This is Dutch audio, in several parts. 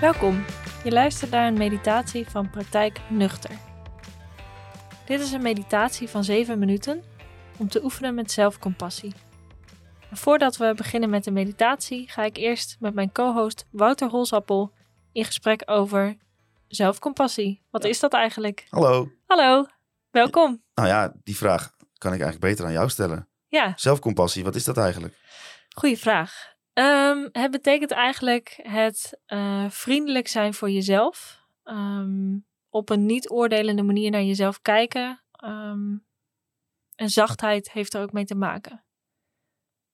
Welkom. Je luistert naar een meditatie van Praktijk Nuchter. Dit is een meditatie van 7 minuten om te oefenen met zelfcompassie. voordat we beginnen met de meditatie, ga ik eerst met mijn co-host Wouter Holsappel in gesprek over zelfcompassie. Wat is dat eigenlijk? Hallo. Hallo, welkom. Nou ja, die vraag kan ik eigenlijk beter aan jou stellen. Ja, Zelfcompassie, wat is dat eigenlijk? goede vraag. Ehm, het betekent eigenlijk het eh, vriendelijk zijn voor jezelf. Ehm, op een niet oordelende manier naar jezelf kijken. Ehm, en zachtheid heeft er ook mee te maken.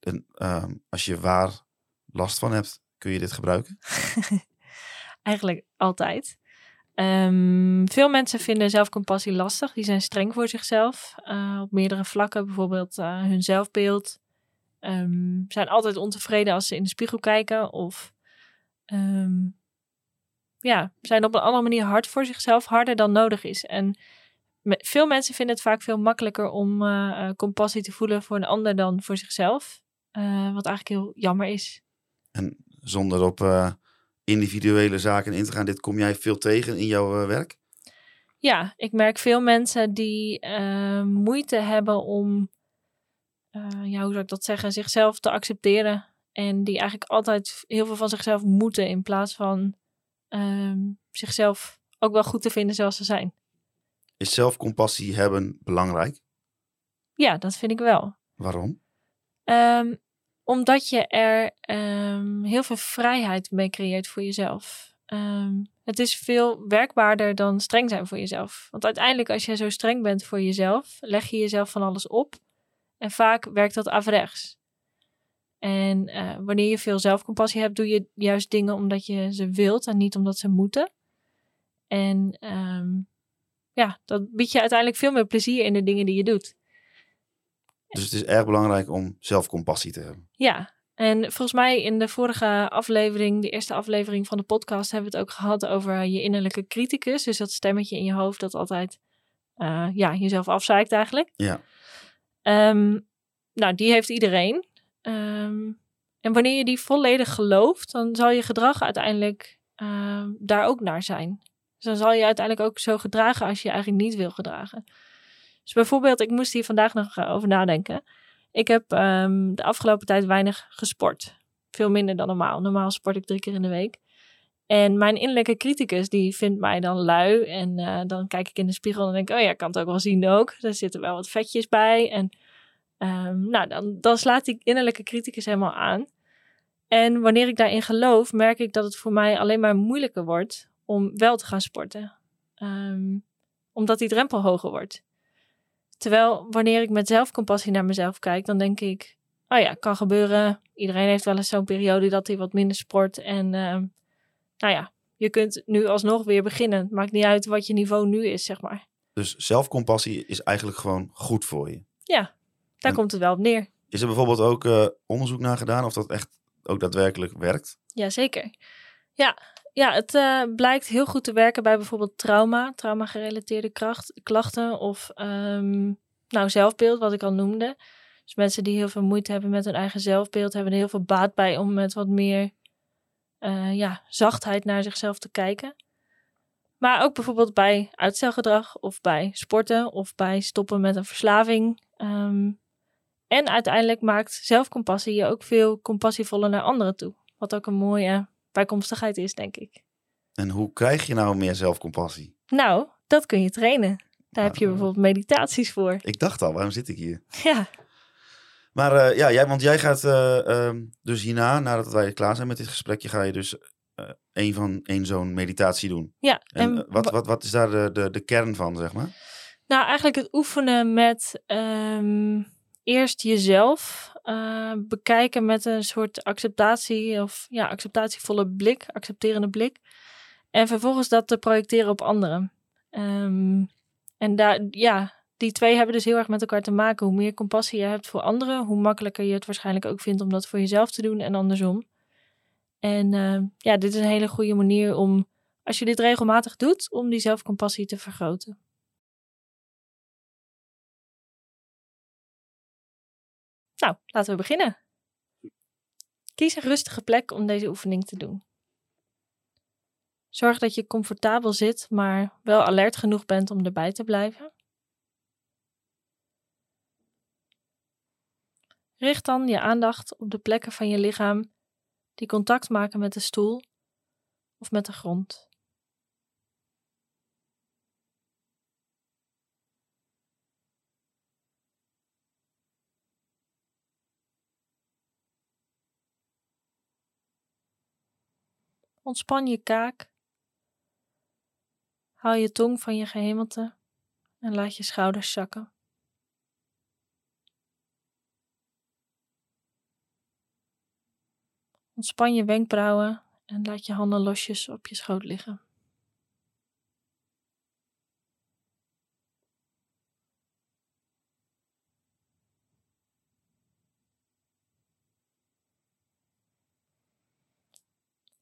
En, als je waar last van hebt, kun je dit gebruiken? Eigenlijk altijd. Veel mensen vinden zelfcompassie lastig. Die zijn streng voor zichzelf. eh, op meerdere vlakken. Bijvoorbeeld eh, hun zelfbeeld. Ehm, zijn altijd ontevreden als ze in de spiegel kijken. Of ehm, ja, zijn op een andere manier hard voor zichzelf. Harder dan nodig is. En me- veel mensen vinden het vaak veel makkelijker om eh, eh, compassie te voelen voor een ander dan voor zichzelf. Eh, wat eigenlijk heel jammer is. En zonder op individuele zaken in te gaan, dit kom jij veel tegen in jouw werk? Ja, ik merk veel mensen die moeite hebben om, eh, ja, hoe zou ik dat zeggen, zichzelf te accepteren. En die eigenlijk altijd heel veel van zichzelf moeten in plaats van ehm, zichzelf ook wel goed te vinden zoals ze zijn. Is zelfcompassie hebben belangrijk? Ja, dat vind ik wel. Waarom? Ehm, omdat je er ehm, heel veel vrijheid mee creëert voor jezelf. Het is veel werkbaarder dan streng zijn voor jezelf. Want uiteindelijk, als je zo streng bent voor jezelf, leg je jezelf van alles op. En vaak werkt dat averechts. En eh, wanneer je veel zelfcompassie hebt, doe je juist dingen omdat je ze wilt en niet omdat ze moeten. En ehm, ja, dat biedt je uiteindelijk veel meer plezier in de dingen die je doet. Dus het is erg belangrijk om zelfcompassie te hebben. Ja, en volgens mij in de vorige aflevering, de eerste aflevering van de podcast, hebben we het ook gehad over je innerlijke criticus. Dus dat stemmetje in je hoofd dat altijd eh, ja, jezelf afzeikt eigenlijk. Ja. Ehm, nou, die heeft iedereen. Ehm, en wanneer je die volledig gelooft, dan zal je gedrag uiteindelijk ehm, daar ook naar zijn. Dus dan zal je uiteindelijk ook zo gedragen als je je eigenlijk niet wil gedragen. Dus bijvoorbeeld, ik moest hier vandaag nog eh, over nadenken. Ik heb de afgelopen tijd weinig gesport. Veel minder dan normaal. Normaal sport ik drie keer in de week. En mijn innerlijke criticus, die vindt mij dan lui. En eh, dan kijk ik in de spiegel en denk oh ja, kan het ook wel zien ook. Er zitten wel wat vetjes bij. En ehm, nou, dan, dan slaat die innerlijke criticus helemaal aan. En wanneer ik daarin geloof, merk ik dat het voor mij alleen maar moeilijker wordt om wel te gaan sporten. Ehm, omdat die drempel hoger wordt. Terwijl wanneer ik met zelfcompassie naar mezelf kijk, dan denk ik, oh ja, kan gebeuren. Iedereen heeft wel eens zo'n periode dat hij wat minder sport. En ehm, nou ja, je kunt nu alsnog weer beginnen. Het maakt niet uit wat je niveau nu is, zeg maar. Dus zelfcompassie is eigenlijk gewoon goed voor je. Ja, daar En- komt het wel op neer. Is er bijvoorbeeld ook eh, onderzoek naar gedaan of dat echt ook daadwerkelijk werkt? Jazeker. Ja, ja het eh, blijkt heel goed te werken bij bijvoorbeeld trauma, trauma-gerelateerde klachten of ehm, nou, zelfbeeld, wat ik al noemde. Dus mensen die heel veel moeite hebben met hun eigen zelfbeeld, hebben er heel veel baat bij om met wat meer eh, ja, zachtheid naar zichzelf te kijken. Maar ook bijvoorbeeld bij uitstelgedrag of bij sporten of bij stoppen met een verslaving. Ehm, en uiteindelijk maakt zelfcompassie je ook veel compassievoller naar anderen toe. Wat ook een mooie bijkomstigheid is, denk ik. En hoe krijg je nou meer zelfcompassie? Nou, dat kun je trainen. Daar heb je Ah. bijvoorbeeld meditaties voor. Ik dacht al, waarom zit ik hier? Ja, Maar eh, ja, jij, want jij gaat eh, ehm, dus hierna, nadat wij klaar zijn met dit gesprekje, ga je dus eh een van één zo'n meditatie doen. ja. En, En, eh, wat, wa- wat, wat is daar de, de, de kern van, zeg maar? Nou, eigenlijk het oefenen met ehm, eerst jezelf eh, bekijken met een soort acceptatie of ja, acceptatievolle blik, accepterende blik. En vervolgens dat te projecteren op anderen. Ehm, en daar, ja, die twee hebben dus heel erg met elkaar te maken. Hoe meer compassie je hebt voor anderen, hoe makkelijker je het waarschijnlijk ook vindt om dat voor jezelf te doen en andersom. En ehm, ja, dit is een hele goede manier om, als je dit regelmatig doet, om die zelfcompassie te vergroten. Nou, laten we beginnen. Kies een rustige plek om deze oefening te doen. Zorg dat je comfortabel zit, maar wel alert genoeg bent om erbij te blijven. Richt dan je aandacht op de plekken van je lichaam die contact maken met de stoel of met de grond. Ontspan je kaak. Haal je tong van je gehemelte en laat je schouders zakken. Ontspan je wenkbrauwen en laat je handen losjes op je schoot liggen.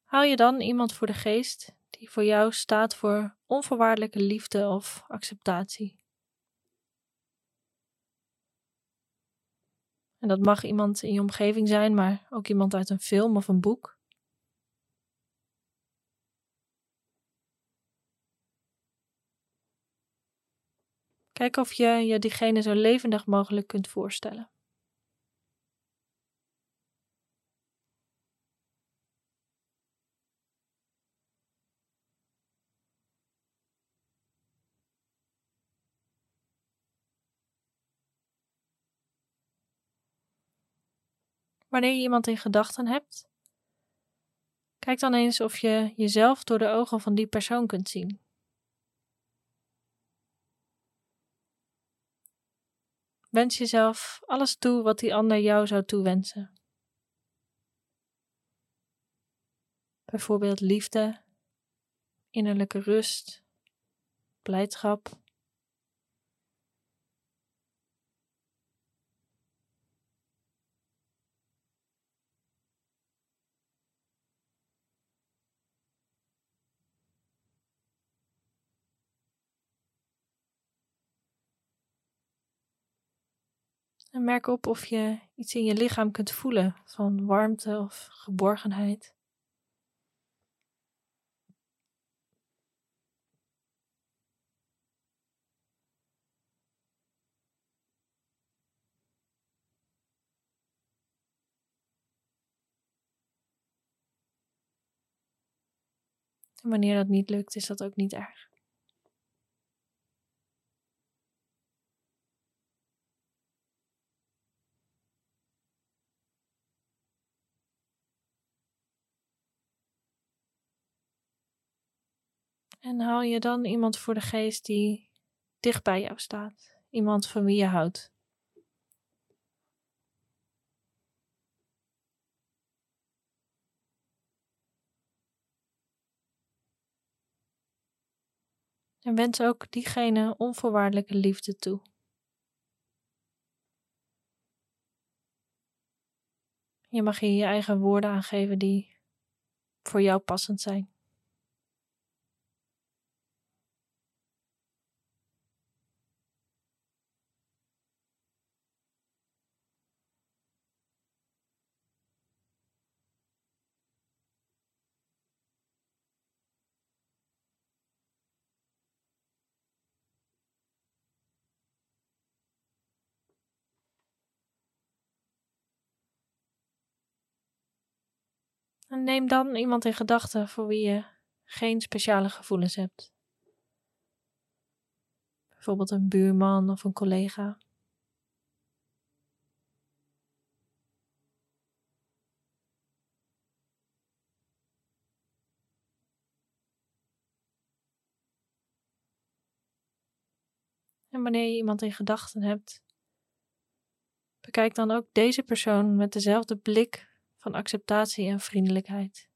Haal je dan iemand voor de geest die voor jou staat voor onvoorwaardelijke liefde of acceptatie. En dat mag iemand in je omgeving zijn, maar ook iemand uit een film of een boek. Kijk of je je diegene zo levendig mogelijk kunt voorstellen. Wanneer je iemand in gedachten hebt, kijk dan eens of je jezelf door de ogen van die persoon kunt zien. Wens jezelf alles toe wat die ander jou zou toewensen. Bijvoorbeeld liefde, innerlijke rust, blijdschap, En merk op of je iets in je lichaam kunt voelen van warmte of geborgenheid. En wanneer dat niet lukt, is dat ook niet erg. En haal je dan iemand voor de geest die dicht bij jou staat. Iemand van wie je houdt. En wens ook diegene onvoorwaardelijke liefde toe. Je mag hier je eigen woorden aangeven die voor jou passend zijn. Neem dan iemand in gedachten voor wie je geen speciale gevoelens hebt. Bijvoorbeeld een buurman of een collega. En wanneer je iemand in gedachten hebt, bekijk dan ook deze persoon met dezelfde blik van acceptatie en vriendelijkheid.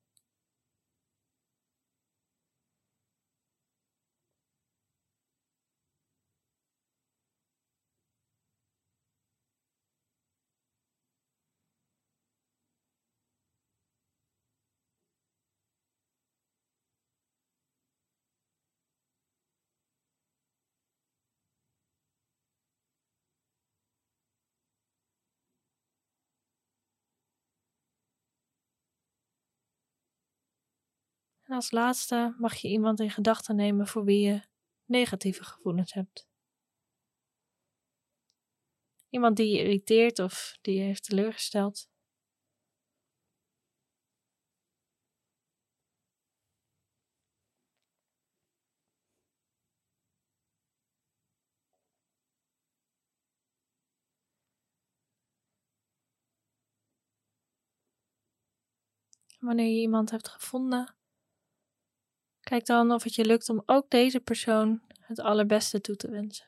En als laatste mag je iemand in gedachten nemen voor wie je negatieve gevoelens hebt. Iemand die je irriteert of die je heeft teleurgesteld. Wanneer je iemand hebt gevonden, kijk dan of het je lukt om ook deze persoon het allerbeste toe te wensen.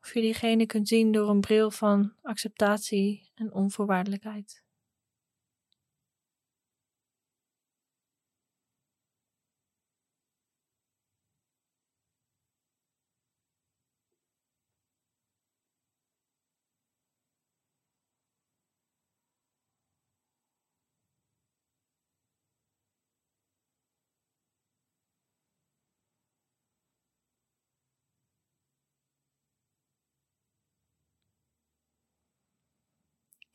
Of je diegene kunt zien door een bril van acceptatie en onvoorwaardelijkheid.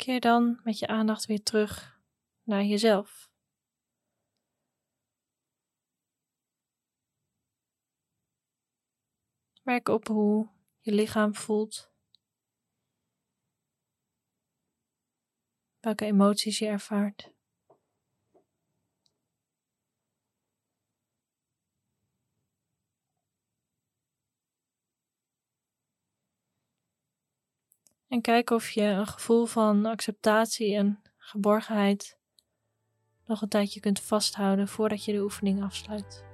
Keer dan met je aandacht weer terug naar jezelf. Merk op hoe je lichaam voelt. Welke emoties je ervaart. En kijk of je een gevoel van acceptatie en geborgenheid nog een tijdje kunt vasthouden voordat je de oefening afsluit.